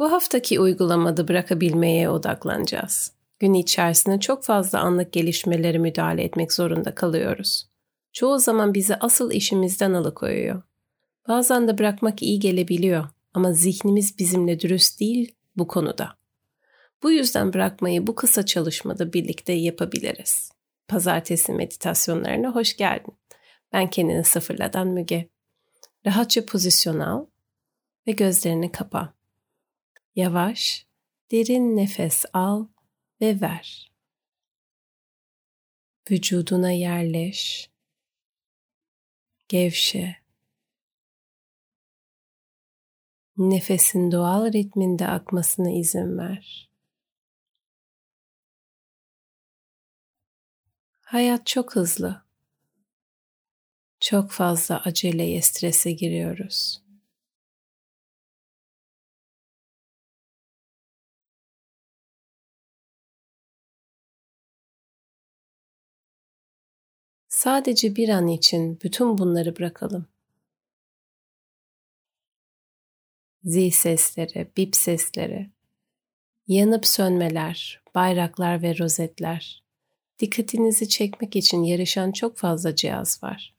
Bu haftaki uygulamada bırakabilmeye odaklanacağız. Gün içerisinde çok fazla anlık gelişmeleri müdahale etmek zorunda kalıyoruz. Çoğu zaman bizi asıl işimizden alıkoyuyor. Bazen de bırakmak iyi gelebiliyor ama zihnimiz bizimle dürüst değil bu konuda. Bu yüzden bırakmayı bu kısa çalışmada birlikte yapabiliriz. Pazartesi meditasyonlarına hoş geldin. Ben kendini sıfırladan Müge. Rahatça pozisyon al ve gözlerini kapa. Yavaş, derin nefes al ve ver. Vücuduna yerleş. Gevşe. Nefesin doğal ritminde akmasına izin ver. Hayat çok hızlı. Çok fazla aceleye, strese giriyoruz. Sadece bir an için bütün bunları bırakalım. Zil sesleri, bip sesleri, yanıp sönmeler, bayraklar ve rozetler. Dikkatinizi çekmek için yarışan çok fazla cihaz var.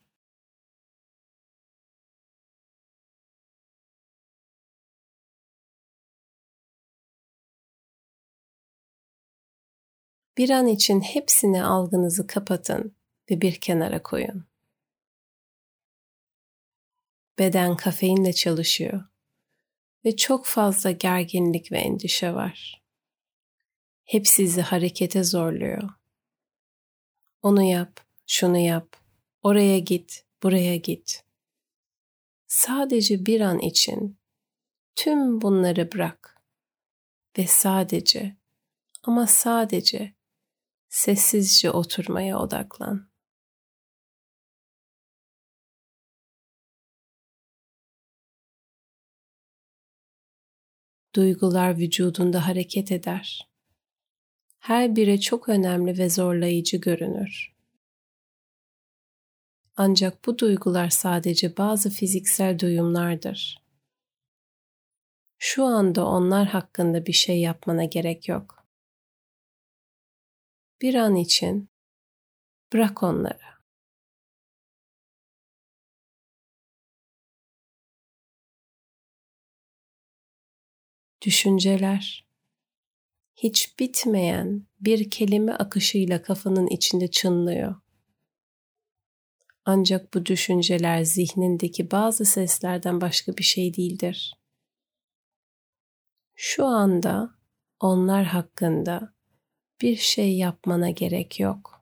Bir an için hepsini algınızı kapatın ve bir kenara koyun. Beden kafeinle çalışıyor ve çok fazla gerginlik ve endişe var. Hep sizi harekete zorluyor. Onu yap, şunu yap, oraya git, buraya git. Sadece bir an için tüm bunları bırak ve sadece ama sadece sessizce oturmaya odaklan. Duygular vücudunda hareket eder. Her biri çok önemli ve zorlayıcı görünür. Ancak bu duygular sadece bazı fiziksel duyumlardır. Şu anda onlar hakkında bir şey yapmana gerek yok. Bir an için bırak onları. Düşünceler, hiç bitmeyen bir kelime akışıyla kafanın içinde çınlıyor. Ancak bu düşünceler zihnindeki bazı seslerden başka bir şey değildir. Şu anda onlar hakkında bir şey yapmana gerek yok.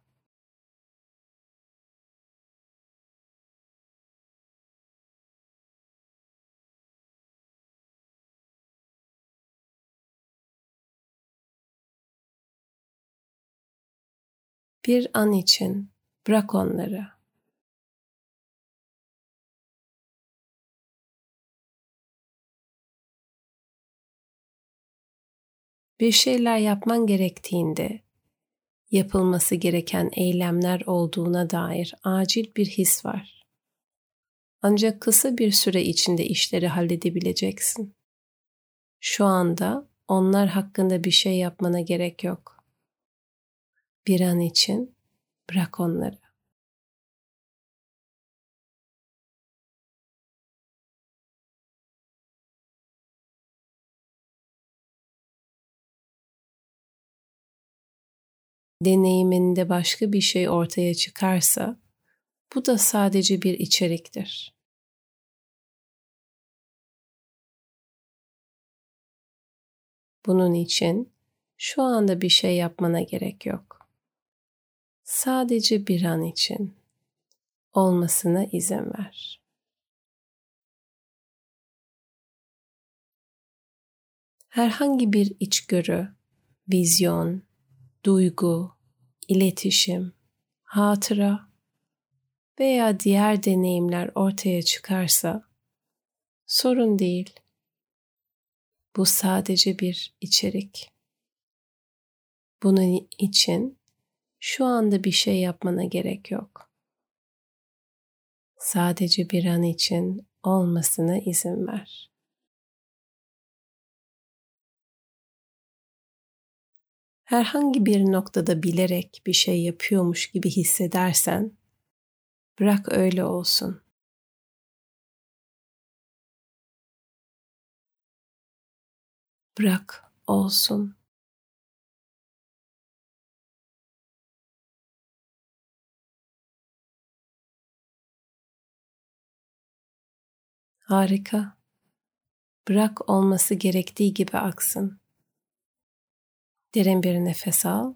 Bir an için bırak onları. Bir şeyler yapman gerektiğinde yapılması gereken eylemler olduğuna dair acil bir his var. Ancak kısa bir süre içinde işleri halledebileceksin. Şu anda onlar hakkında bir şey yapmana gerek yok bir an için bırak onları. deneyiminde başka bir şey ortaya çıkarsa bu da sadece bir içeriktir. Bunun için şu anda bir şey yapmana gerek yok sadece bir an için olmasına izin ver. Herhangi bir içgörü, vizyon, duygu, iletişim, hatıra veya diğer deneyimler ortaya çıkarsa sorun değil. Bu sadece bir içerik. Bunun için şu anda bir şey yapmana gerek yok. Sadece bir an için olmasına izin ver. Herhangi bir noktada bilerek bir şey yapıyormuş gibi hissedersen, bırak öyle olsun. Bırak olsun. Harika. Bırak olması gerektiği gibi aksın. Derin bir nefes al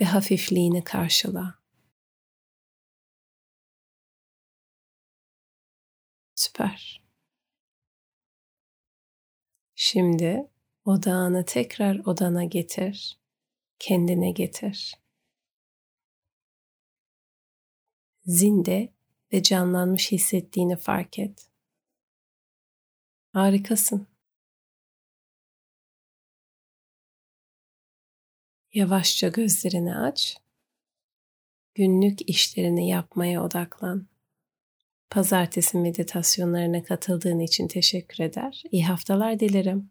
ve hafifliğini karşıla. Süper. Şimdi odağını tekrar odana getir. Kendine getir. Zinde ve canlanmış hissettiğini fark et. Harikasın. Yavaşça gözlerini aç. Günlük işlerini yapmaya odaklan. Pazartesi meditasyonlarına katıldığın için teşekkür eder. İyi haftalar dilerim.